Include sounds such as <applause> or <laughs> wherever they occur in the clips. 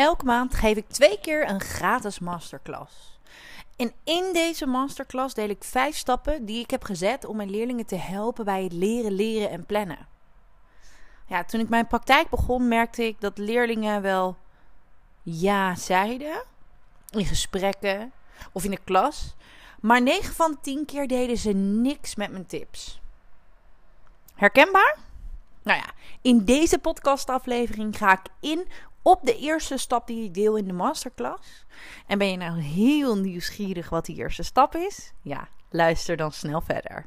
Elke maand geef ik twee keer een gratis masterclass. En in deze masterclass deel ik vijf stappen die ik heb gezet om mijn leerlingen te helpen bij het leren, leren en plannen. Ja, toen ik mijn praktijk begon, merkte ik dat leerlingen wel ja zeiden in gesprekken of in de klas, maar 9 van de 10 keer deden ze niks met mijn tips. Herkenbaar? Nou ja, in deze podcastaflevering ga ik in op de eerste stap die ik deel in de masterclass. En ben je nou heel nieuwsgierig wat die eerste stap is? Ja, luister dan snel verder.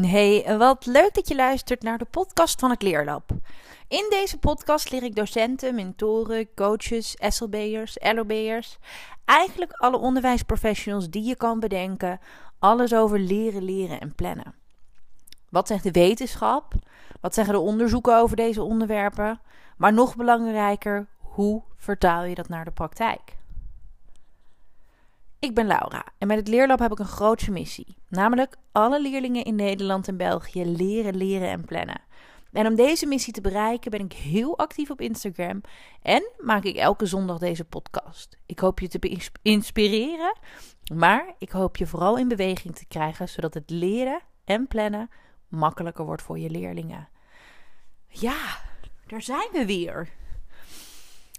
Hey, wat leuk dat je luistert naar de podcast van het Leerlab. In deze podcast leer ik docenten, mentoren, coaches, SLB'ers, LOB'ers, eigenlijk alle onderwijsprofessionals die je kan bedenken, alles over leren, leren en plannen. Wat zegt de wetenschap? Wat zeggen de onderzoeken over deze onderwerpen? Maar nog belangrijker, hoe vertaal je dat naar de praktijk? Ik ben Laura en met het Leerlab heb ik een grootse missie. Namelijk alle leerlingen in Nederland en België leren, leren en plannen. En om deze missie te bereiken ben ik heel actief op Instagram en maak ik elke zondag deze podcast. Ik hoop je te inspireren, maar ik hoop je vooral in beweging te krijgen zodat het leren en plannen makkelijker wordt voor je leerlingen. Ja, daar zijn we weer.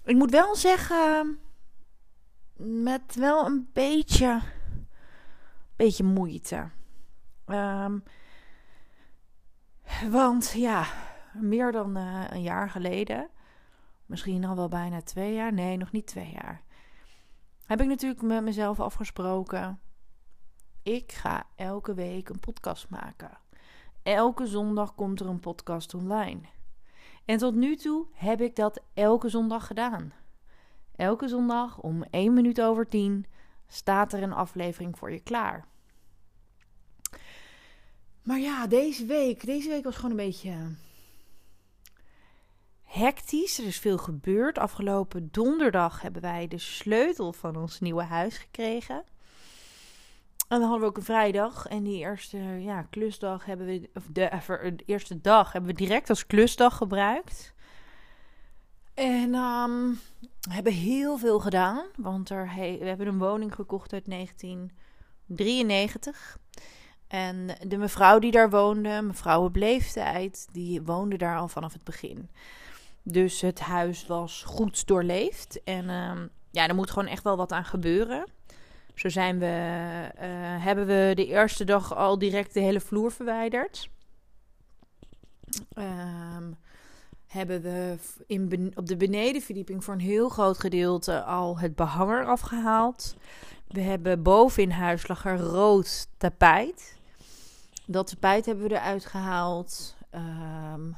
Ik moet wel zeggen, met wel een beetje, beetje moeite. Um, want ja, meer dan uh, een jaar geleden, misschien al wel bijna twee jaar, nee, nog niet twee jaar, heb ik natuurlijk met mezelf afgesproken. Ik ga elke week een podcast maken. Elke zondag komt er een podcast online. En tot nu toe heb ik dat elke zondag gedaan. Elke zondag om 1 minuut over 10 staat er een aflevering voor je klaar. Maar ja, deze week, deze week was gewoon een beetje hectisch. Er is veel gebeurd. Afgelopen donderdag hebben wij de sleutel van ons nieuwe huis gekregen. En dan hadden we ook een vrijdag. En die eerste ja, klusdag hebben we, of de, de eerste dag hebben we direct als klusdag gebruikt. En um, hebben heel veel gedaan. Want er, we hebben een woning gekocht uit 1993. En de mevrouw die daar woonde, mevrouw op leeftijd, die woonde daar al vanaf het begin. Dus het huis was goed doorleefd. En uh, ja, er moet gewoon echt wel wat aan gebeuren. Zo zijn we, uh, hebben we de eerste dag al direct de hele vloer verwijderd. Um, hebben we in, op de benedenverdieping voor een heel groot gedeelte al het behanger afgehaald. We hebben boven in huis lag er rood tapijt. Dat tapijt hebben we eruit gehaald. Um,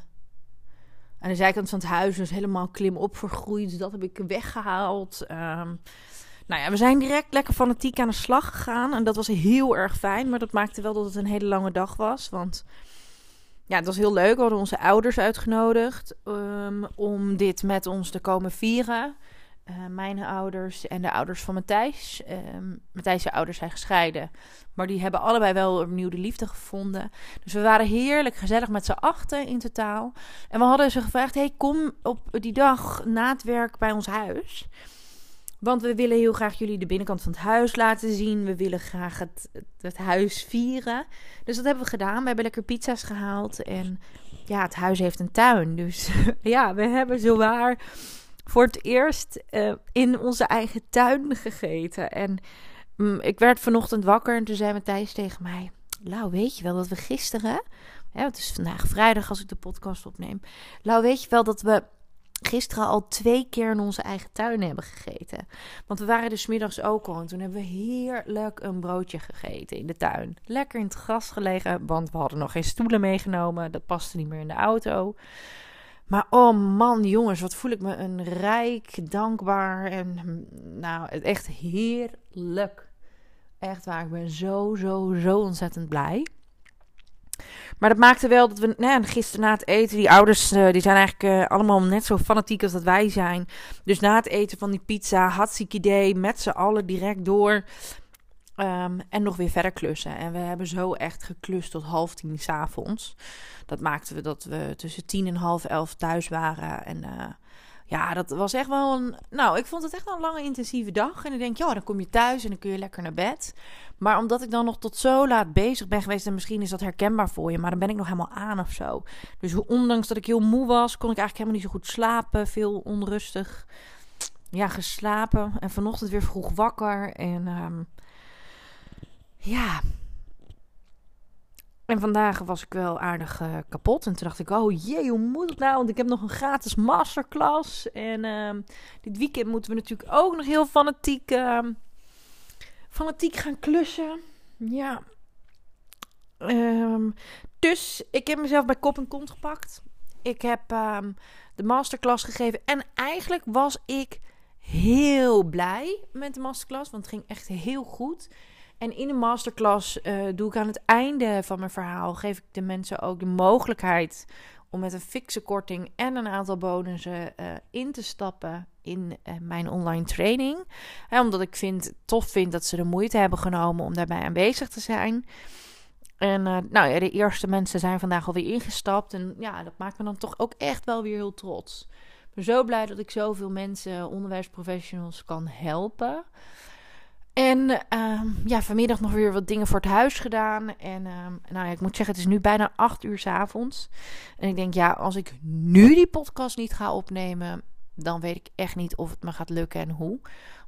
aan de zijkant van het huis was helemaal klimop vergroeid. Dat heb ik weggehaald. Um, nou ja, we zijn direct lekker fanatiek aan de slag gegaan. En dat was heel erg fijn. Maar dat maakte wel dat het een hele lange dag was. Want ja, het was heel leuk. We hadden onze ouders uitgenodigd um, om dit met ons te komen vieren. Uh, mijn ouders en de ouders van Matthijs. Um, Matthijs' ouders zijn gescheiden. Maar die hebben allebei wel opnieuw de liefde gevonden. Dus we waren heerlijk gezellig met z'n achten in totaal. En we hadden ze gevraagd: hey, kom op die dag na het werk bij ons huis. Want we willen heel graag jullie de binnenkant van het huis laten zien. We willen graag het, het, huis vieren. Dus dat hebben we gedaan. We hebben lekker pizza's gehaald. En ja, het huis heeft een tuin. Dus <laughs> ja, we hebben zowaar voor het eerst uh, in onze eigen tuin gegeten. En um, ik werd vanochtend wakker en toen zei Matthijs tegen mij... Lau, weet je wel dat we gisteren... Hè, het is vandaag vrijdag als ik de podcast opneem. Lau, weet je wel dat we gisteren al twee keer in onze eigen tuin hebben gegeten. Want we waren dus middags ook al. En toen hebben we heerlijk een broodje gegeten in de tuin. Lekker in het gras gelegen, want we hadden nog geen stoelen meegenomen. Dat paste niet meer in de auto. Maar oh man, jongens, wat voel ik me een rijk, dankbaar en nou, echt heerlijk. Echt waar, ik ben zo, zo, zo ontzettend blij. Maar dat maakte wel dat we nou, gisteren na het eten, die ouders uh, die zijn eigenlijk uh, allemaal net zo fanatiek als dat wij zijn. Dus na het eten van die pizza, hartstikke idee, met z'n allen direct door Ehm, en nog weer verder klussen. En we hebben zo echt geklust tot half tien s'avonds. Dat maakten we dat we tussen tien en half elf thuis waren. En uh, ja, dat was echt wel een. Nou, ik vond het echt wel een lange, intensieve dag. En ik denk, ja, dan kom je thuis en dan kun je lekker naar bed. Maar omdat ik dan nog tot zo laat bezig ben geweest. En misschien is dat herkenbaar voor je. Maar dan ben ik nog helemaal aan of zo. Dus ondanks dat ik heel moe was, kon ik eigenlijk helemaal niet zo goed slapen. Veel onrustig. Ja, geslapen. En vanochtend weer vroeg wakker. En. Um, ja. En vandaag was ik wel aardig uh, kapot. En toen dacht ik, oh jee, hoe moet het nou? Want ik heb nog een gratis masterclass. En uh, dit weekend moeten we natuurlijk ook nog heel fanatiek, uh, fanatiek gaan klussen. Ja. Um, dus ik heb mezelf bij kop en kont gepakt. Ik heb ehm, de masterclass gegeven. En eigenlijk was ik heel blij met de masterclass. Want het ging echt heel goed. En in de masterclass uh, doe ik aan het einde van mijn verhaal, geef ik de mensen ook de mogelijkheid om met een fixe korting en een aantal bonussen uh, in te stappen in uh, mijn online training. omdat ik vind, tof vind dat ze de moeite hebben genomen om daarbij aanwezig te zijn. En nou ja, de eerste mensen zijn vandaag alweer ingestapt. En ja, dat maakt me dan toch ook echt wel weer heel trots. Ik ben zo blij dat ik zoveel mensen, onderwijsprofessionals, kan helpen. En uh, ja, vanmiddag nog weer wat dingen voor het huis gedaan. En uh, nou ja, ik moet zeggen, het is nu bijna acht uur s avonds. En ik denk, ja, als ik nu die podcast niet ga opnemen, dan weet ik echt niet of het me gaat lukken en hoe.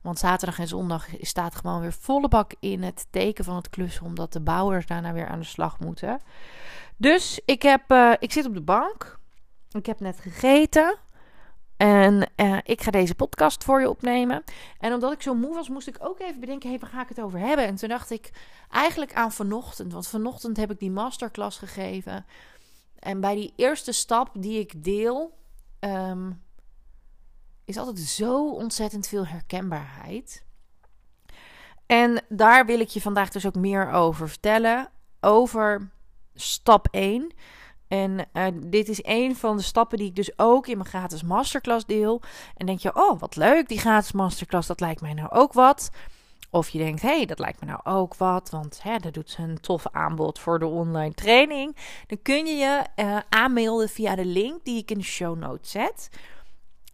Want zaterdag en zondag staat gewoon weer volle bak in het teken van het klussen, omdat de bouwers daarna weer aan de slag moeten. Dus ik, heb, uh, ik zit op de bank. Ik heb net gegeten. En uh, ik ga deze podcast voor je opnemen. En omdat ik zo moe was, moest ik ook even bedenken: hey, waar ga ik het over hebben? En toen dacht ik eigenlijk aan vanochtend. Want vanochtend heb ik die masterclass gegeven. En bij die eerste stap die ik deel, um, is altijd zo ontzettend veel herkenbaarheid. En daar wil ik je vandaag dus ook meer over vertellen. Over stap 1. En uh, dit is een van de stappen die ik dus ook in mijn gratis masterclass deel. En denk je, oh wat leuk, die gratis masterclass, dat lijkt mij nou ook wat. Of je denkt, hé, hey, dat lijkt me nou ook wat, want hè, dat doet ze een tof aanbod voor de online training. Dan kun je je uh, aanmelden via de link die ik in de show notes zet.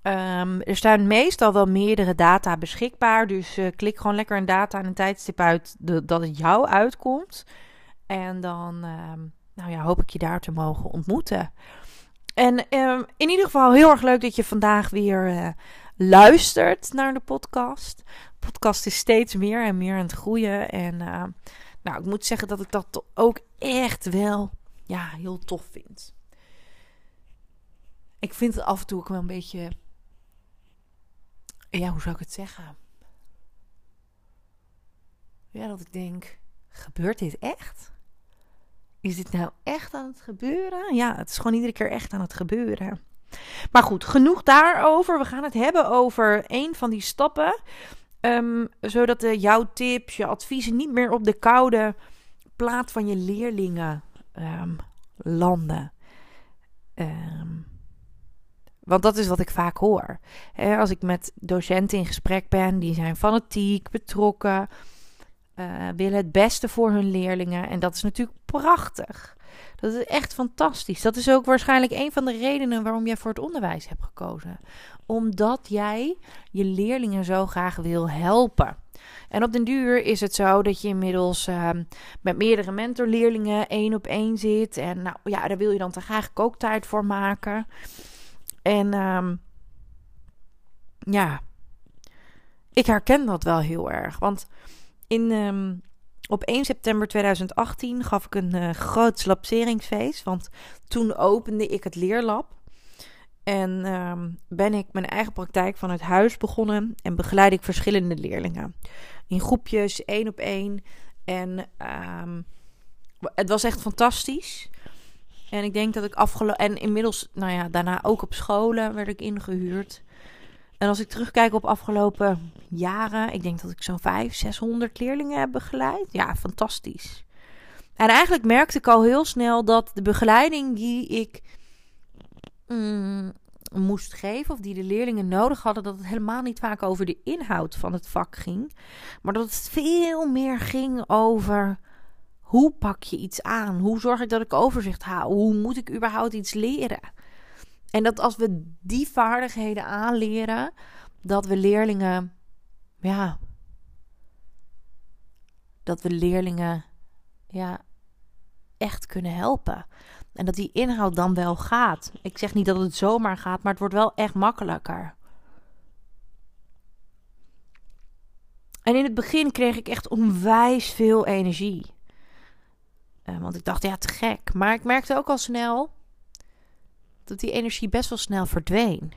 Um, er staan meestal wel meerdere data beschikbaar, dus uh, klik gewoon lekker een data en een tijdstip uit dat het jou uitkomt. En dan... Um, nou ja, hoop ik je daar te mogen ontmoeten. En um, in ieder geval heel erg leuk dat je vandaag weer uh, luistert naar de podcast. De podcast is steeds meer en meer aan het groeien. En uh, nou, ik moet zeggen dat ik dat ook echt wel ja, heel tof vind. Ik vind het af en toe ook wel een beetje. Ja, hoe zou ik het zeggen? Ja, dat ik denk: gebeurt dit echt? Is dit nou echt aan het gebeuren? Ja, het is gewoon iedere keer echt aan het gebeuren. Maar goed, genoeg daarover. We gaan het hebben over een van die stappen. Um, zodat de, jouw tips, je adviezen niet meer op de koude plaat van je leerlingen um, landen. Um, want dat is wat ik vaak hoor. als ik met docenten in gesprek ben, die zijn fanatiek, betrokken uh, willen het beste voor hun leerlingen. En dat is natuurlijk prachtig. Dat is echt fantastisch. Dat is ook waarschijnlijk een van de redenen waarom jij voor het onderwijs hebt gekozen. Omdat jij je leerlingen zo graag wil helpen. En op den duur is het zo dat je inmiddels uh, met meerdere mentorleerlingen één op één zit. En nou ja, daar wil je dan toch eigenlijk ook tijd voor maken. En um, ja, ik herken dat wel heel erg. Want in, um, op 1 september 2018 gaf ik een uh, groot lapseringsfeest. Want toen opende ik het leerlab. En um, ben ik mijn eigen praktijk vanuit huis begonnen. En begeleid ik verschillende leerlingen. In groepjes, één op één. En um, het was echt fantastisch. En ik denk dat ik afgelopen. En inmiddels, nou ja, daarna ook op scholen werd ik ingehuurd. En als ik terugkijk op afgelopen jaren, ik denk dat ik zo'n 500, 600 leerlingen heb begeleid. Ja, fantastisch. En eigenlijk merkte ik al heel snel dat de begeleiding die ik mm, moest geven, of die de leerlingen nodig hadden, dat het helemaal niet vaak over de inhoud van het vak ging, maar dat het veel meer ging over hoe pak je iets aan? Hoe zorg ik dat ik overzicht hou? Hoe moet ik überhaupt iets leren? En dat als we die vaardigheden aanleren, dat we leerlingen, ja, dat we leerlingen, ja, echt kunnen helpen. En dat die inhoud dan wel gaat. Ik zeg niet dat het zomaar gaat, maar het wordt wel echt makkelijker. En in het begin kreeg ik echt onwijs veel energie. Uh, want ik dacht, ja, te gek. Maar ik merkte ook al snel dat die energie best wel snel verdween.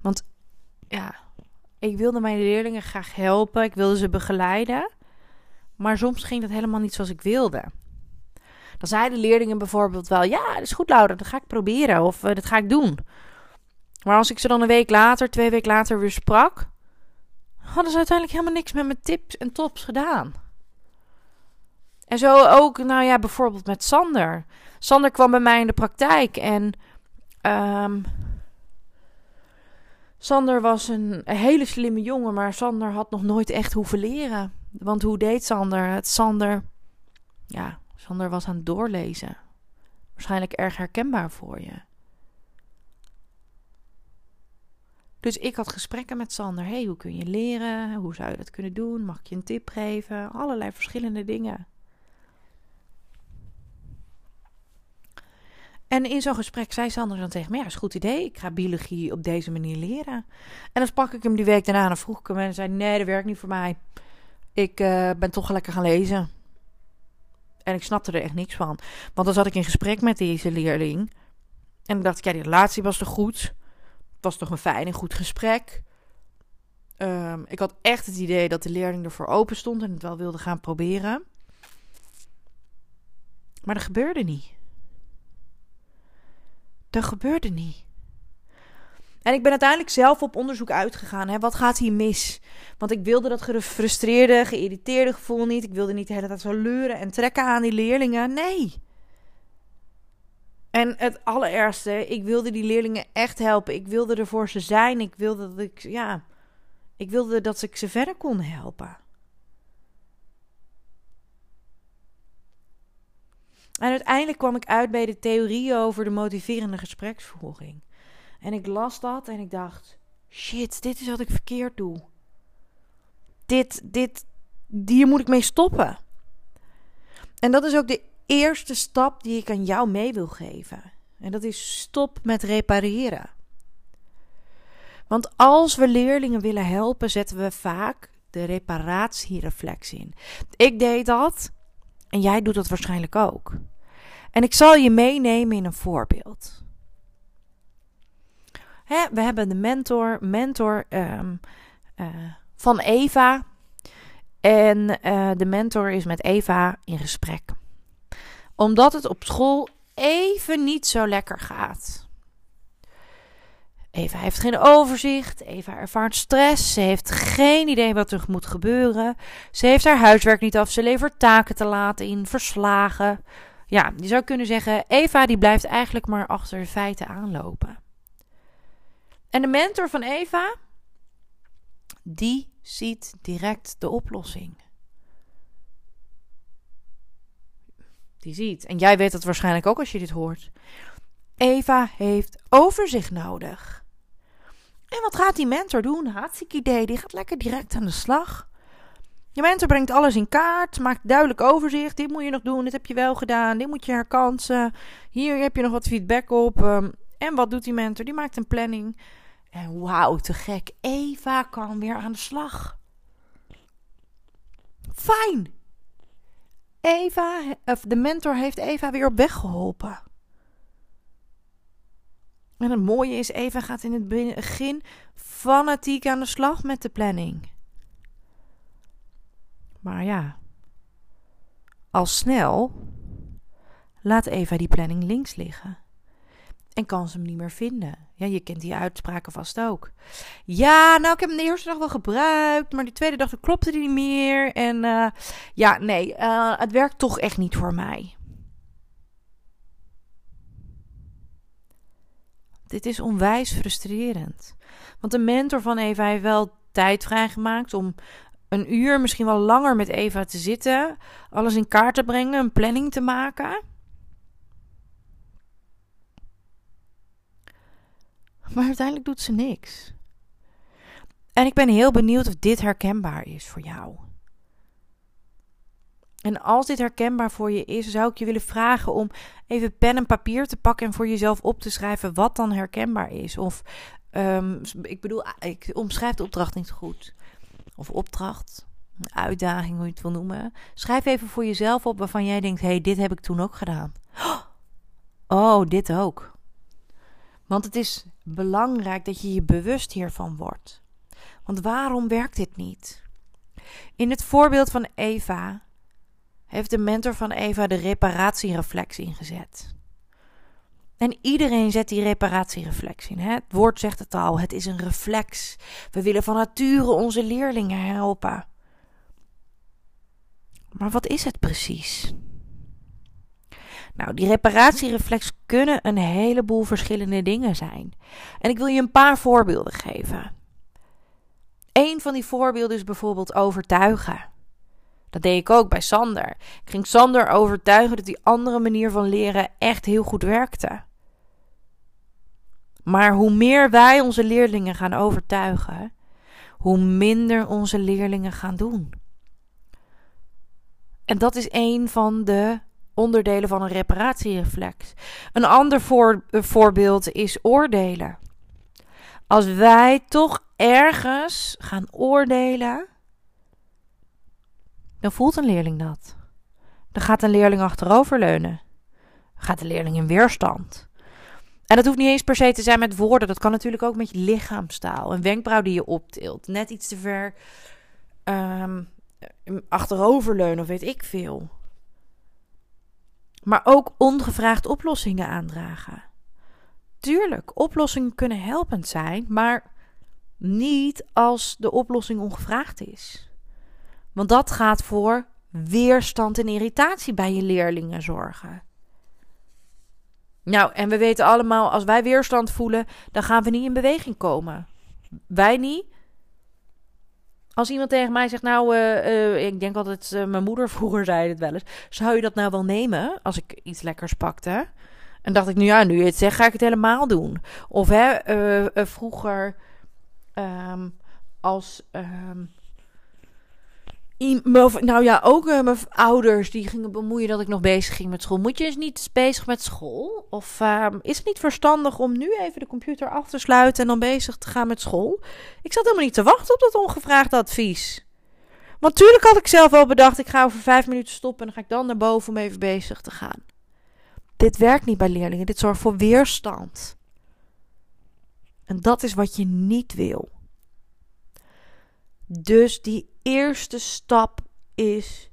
Want ja, ik wilde mijn leerlingen graag helpen. Ik wilde ze begeleiden. Maar soms ging dat helemaal niet zoals ik wilde. Dan zeiden leerlingen bijvoorbeeld wel: Ja, dat is goed, Laura, dat ga ik proberen of uh, dat ga ik doen. Maar als ik ze dan een week later, twee weken later weer sprak, hadden ze uiteindelijk helemaal niks met mijn tips en tops gedaan. En zo ook, nou ja, bijvoorbeeld met Sander. Sander kwam bij mij in de praktijk en. Um, Sander was een hele slimme jongen, maar Sander had nog nooit echt hoeven leren. Want hoe deed Sander? Het Sander. Ja, Sander was aan het doorlezen. Waarschijnlijk erg herkenbaar voor je. Dus ik had gesprekken met Sander. hey, hoe kun je leren? Hoe zou je dat kunnen doen? Mag ik je een tip geven? Allerlei verschillende dingen. En in zo'n gesprek zei Sander dan tegen me: Ja, is goed idee. Ik ga biologie op deze manier leren. En dan sprak ik hem die week daarna en vroeg ik hem en zei: Nee, dat werkt niet voor mij. Ik uh, ben toch lekker gaan lezen. En ik snapte er echt niks van. Want dan zat ik in gesprek met deze leerling. En dacht ik: Ja, die relatie was toch goed? Het was toch een fijn en goed gesprek. Um, ik had echt het idee dat de leerling ervoor open stond en het wel wilde gaan proberen. Maar dat gebeurde niet. Dat gebeurde niet. En ik ben uiteindelijk zelf op onderzoek uitgegaan. Hè. Wat gaat hier mis? Want ik wilde dat gefrustreerde, geïrriteerde gevoel niet. Ik wilde niet de hele tijd zo leuren en trekken aan die leerlingen. Nee. En het allerergste, ik wilde die leerlingen echt helpen. Ik wilde er voor ze zijn. Ik wilde dat ik, ja, ik wilde dat ik ze verder kon helpen. En uiteindelijk kwam ik uit bij de theorie over de motiverende gespreksvoering. En ik las dat en ik dacht: shit, dit is wat ik verkeerd doe. Dit, dit, hier moet ik mee stoppen. En dat is ook de eerste stap die ik aan jou mee wil geven. En dat is stop met repareren. Want als we leerlingen willen helpen, zetten we vaak de reparatiereflex in. Ik deed dat en jij doet dat waarschijnlijk ook. En ik zal je meenemen in een voorbeeld. Hè, we hebben de mentor, mentor um, uh, van Eva. En uh, de mentor is met Eva in gesprek. Omdat het op school even niet zo lekker gaat. Eva heeft geen overzicht. Eva ervaart stress. Ze heeft geen idee wat er moet gebeuren. Ze heeft haar huiswerk niet af. Ze levert taken te laat in, verslagen. Ja, je zou kunnen zeggen: Eva die blijft eigenlijk maar achter de feiten aanlopen. En de mentor van Eva, die ziet direct de oplossing. Die ziet, en jij weet dat waarschijnlijk ook als je dit hoort. Eva heeft overzicht nodig. En wat gaat die mentor doen? Hartstikke idee. Die gaat lekker direct aan de slag. Je mentor brengt alles in kaart, maakt duidelijk overzicht. Dit moet je nog doen, dit heb je wel gedaan, dit moet je herkansen. Hier heb je nog wat feedback op. Um, en wat doet die mentor? Die maakt een planning. En wauw, te gek. Eva kan weer aan de slag. Fijn. Eva, of de mentor heeft Eva weer op weg geholpen. En het mooie is, Eva gaat in het begin fanatiek aan de slag met de planning. Maar ja, al snel laat Eva die planning links liggen. En kan ze hem niet meer vinden. Ja, je kent die uitspraken vast ook. Ja, nou, ik heb hem de eerste dag wel gebruikt. Maar die tweede dag klopte die niet meer. En uh, ja, nee, uh, het werkt toch echt niet voor mij. Dit is onwijs frustrerend. Want de mentor van Eva heeft wel tijd vrijgemaakt om een uur, misschien wel langer met Eva te zitten, alles in kaart te brengen, een planning te maken. Maar uiteindelijk doet ze niks. En ik ben heel benieuwd of dit herkenbaar is voor jou. En als dit herkenbaar voor je is, zou ik je willen vragen om even pen en papier te pakken en voor jezelf op te schrijven wat dan herkenbaar is. Of um, ik bedoel, ik omschrijf de opdracht niet goed. Of opdracht, uitdaging, hoe je het wil noemen. Schrijf even voor jezelf op waarvan jij denkt: hé, hey, dit heb ik toen ook gedaan. <gasps> Oh, dit ook. Want het is belangrijk dat je je bewust hiervan wordt. Want waarom werkt dit niet? In het voorbeeld van Eva heeft de mentor van Eva de reparatiereflex ingezet. En iedereen zet die reparatiereflex in. Hè? Het woord zegt het al, het is een reflex. We willen van nature onze leerlingen helpen. Maar wat is het precies? Nou, die reparatiereflex kunnen een heleboel verschillende dingen zijn. En ik wil je een paar voorbeelden geven. Een van die voorbeelden is bijvoorbeeld overtuigen. Dat deed ik ook bij Sander. Ik ging Sander overtuigen dat die andere manier van leren echt heel goed werkte. Maar hoe meer wij onze leerlingen gaan overtuigen, hoe minder onze leerlingen gaan doen. En dat is een van de onderdelen van een reparatiereflex. Een ander voor, voorbeeld is oordelen. Als wij toch ergens gaan oordelen, dan voelt een leerling dat. Dan gaat een leerling achteroverleunen. Gaat de leerling in weerstand. En dat hoeft niet eens per se te zijn met woorden. Dat kan natuurlijk ook met je lichaamstaal. Een wenkbrauw die je optilt. Net iets te ver um, achteroverleunen of weet ik veel. Maar ook ongevraagd oplossingen aandragen. Tuurlijk, oplossingen kunnen helpend zijn, maar niet als de oplossing ongevraagd is. Want dat gaat voor weerstand en irritatie bij je leerlingen zorgen. Nou, en we weten allemaal, als wij weerstand voelen, dan gaan we niet in beweging komen. Wij niet. Als iemand tegen mij zegt, nou, uh, uh, ik denk altijd, uh, mijn moeder <laughs> vroeger zei het wel eens. Zou je dat nou wel nemen als ik iets lekkers pakte? En dacht ik, nu ja, nu je het zegt, ga ik het helemaal doen. Of hè, vroeger um, als um, nou ja, ook uh, mijn ouders die gingen bemoeien dat ik nog bezig ging met school. Moet je eens niet bezig met school? Of uh, is het niet verstandig om nu even de computer af te sluiten en dan bezig te gaan met school? Ik zat helemaal niet te wachten op dat ongevraagde advies. Want tuurlijk had ik zelf wel bedacht, ik ga over vijf minuten stoppen en dan ga ik dan naar boven om even bezig te gaan. Dit werkt niet bij leerlingen, dit zorgt voor weerstand. En dat is wat je niet wil. Dus die eerste stap is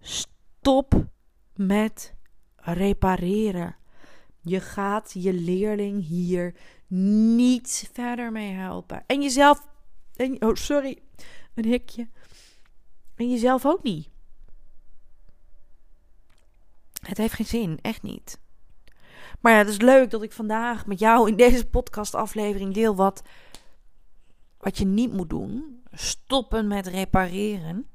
stop met repareren. Je gaat je leerling hier niet verder mee helpen. En jezelf. En, oh, sorry. Een hikje. En jezelf ook niet. Het heeft geen zin, echt niet. Maar ja, het is leuk dat ik vandaag met jou in deze podcastaflevering deel wat, wat je niet moet doen stoppen met repareren.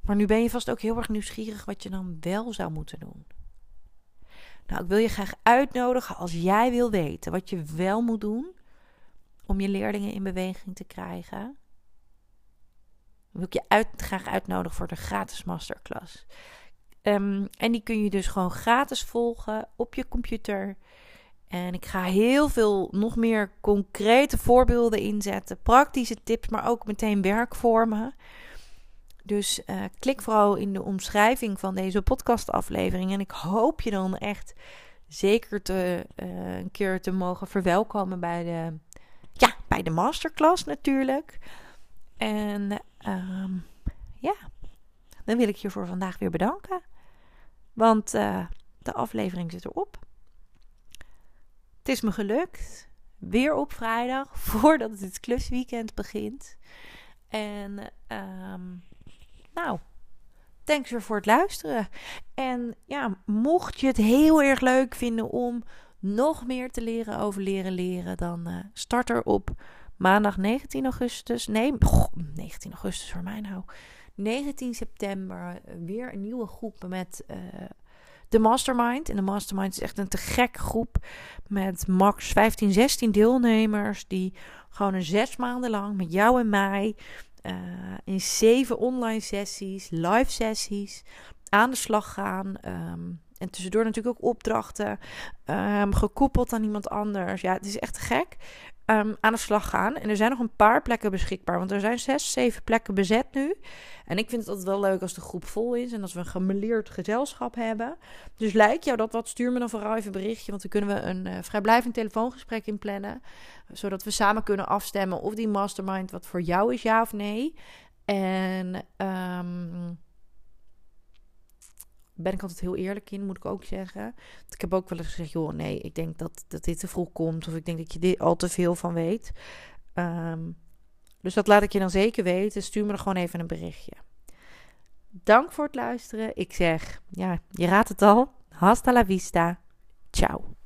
Maar nu ben je vast ook heel erg nieuwsgierig wat je dan wel zou moeten doen. Nou, ik wil je graag uitnodigen als jij wil weten wat je wel moet doen om je leerlingen in beweging te krijgen. Wil ik je uit, graag uitnodigen voor de gratis masterclass. Um, en die kun je dus gewoon gratis volgen op je computer. En ik ga heel veel nog meer concrete voorbeelden inzetten, praktische tips, maar ook meteen werkvormen. Dus uh, klik vooral in de omschrijving van deze podcastaflevering. En ik hoop je dan echt zeker te, uh, een keer te mogen verwelkomen bij de, ja, bij de masterclass natuurlijk. En uh, ja, dan wil ik je voor vandaag weer bedanken. Want uh, de aflevering zit erop. Het is me gelukt. Weer op vrijdag, <laughs> voordat het klusweekend begint. En um, nou, thanks weer voor het luisteren. En ja, mocht je het heel erg leuk vinden om nog meer te leren over leren leren, dan uh, start er op maandag 19 augustus. Nee, 19 augustus voor mij nou. 19 september weer een nieuwe groep met uh, de Mastermind. En de Mastermind is echt een te gek groep met max 15, 16 deelnemers die gewoon een zes maanden lang met jou en mij uh, in zeven online sessies, live sessies aan de slag gaan. Um, en tussendoor natuurlijk ook opdrachten. Um, gekoppeld aan iemand anders. Ja, het is echt gek. Um, aan de slag gaan. En er zijn nog een paar plekken beschikbaar. Want er zijn zes, zeven plekken bezet nu. En ik vind het altijd wel leuk als de groep vol is. En als we een gemeleerd gezelschap hebben. Dus lijkt jou dat wat? Stuur me dan vooral even een berichtje. Want dan kunnen we een uh, vrijblijvend telefoongesprek inplannen. Zodat we samen kunnen afstemmen of die mastermind wat voor jou is, ja of nee. En... Um, ben ik altijd heel eerlijk in, moet ik ook zeggen. Ik heb ook wel eens gezegd, joh, nee, ik denk dat, dat dit te vroeg komt. Of ik denk dat je dit al te veel van weet. Um, dus dat laat ik je dan zeker weten. Stuur me er gewoon even een berichtje. Dank voor het luisteren. Ik zeg, ja, je raadt het al. Hasta la vista. Ciao.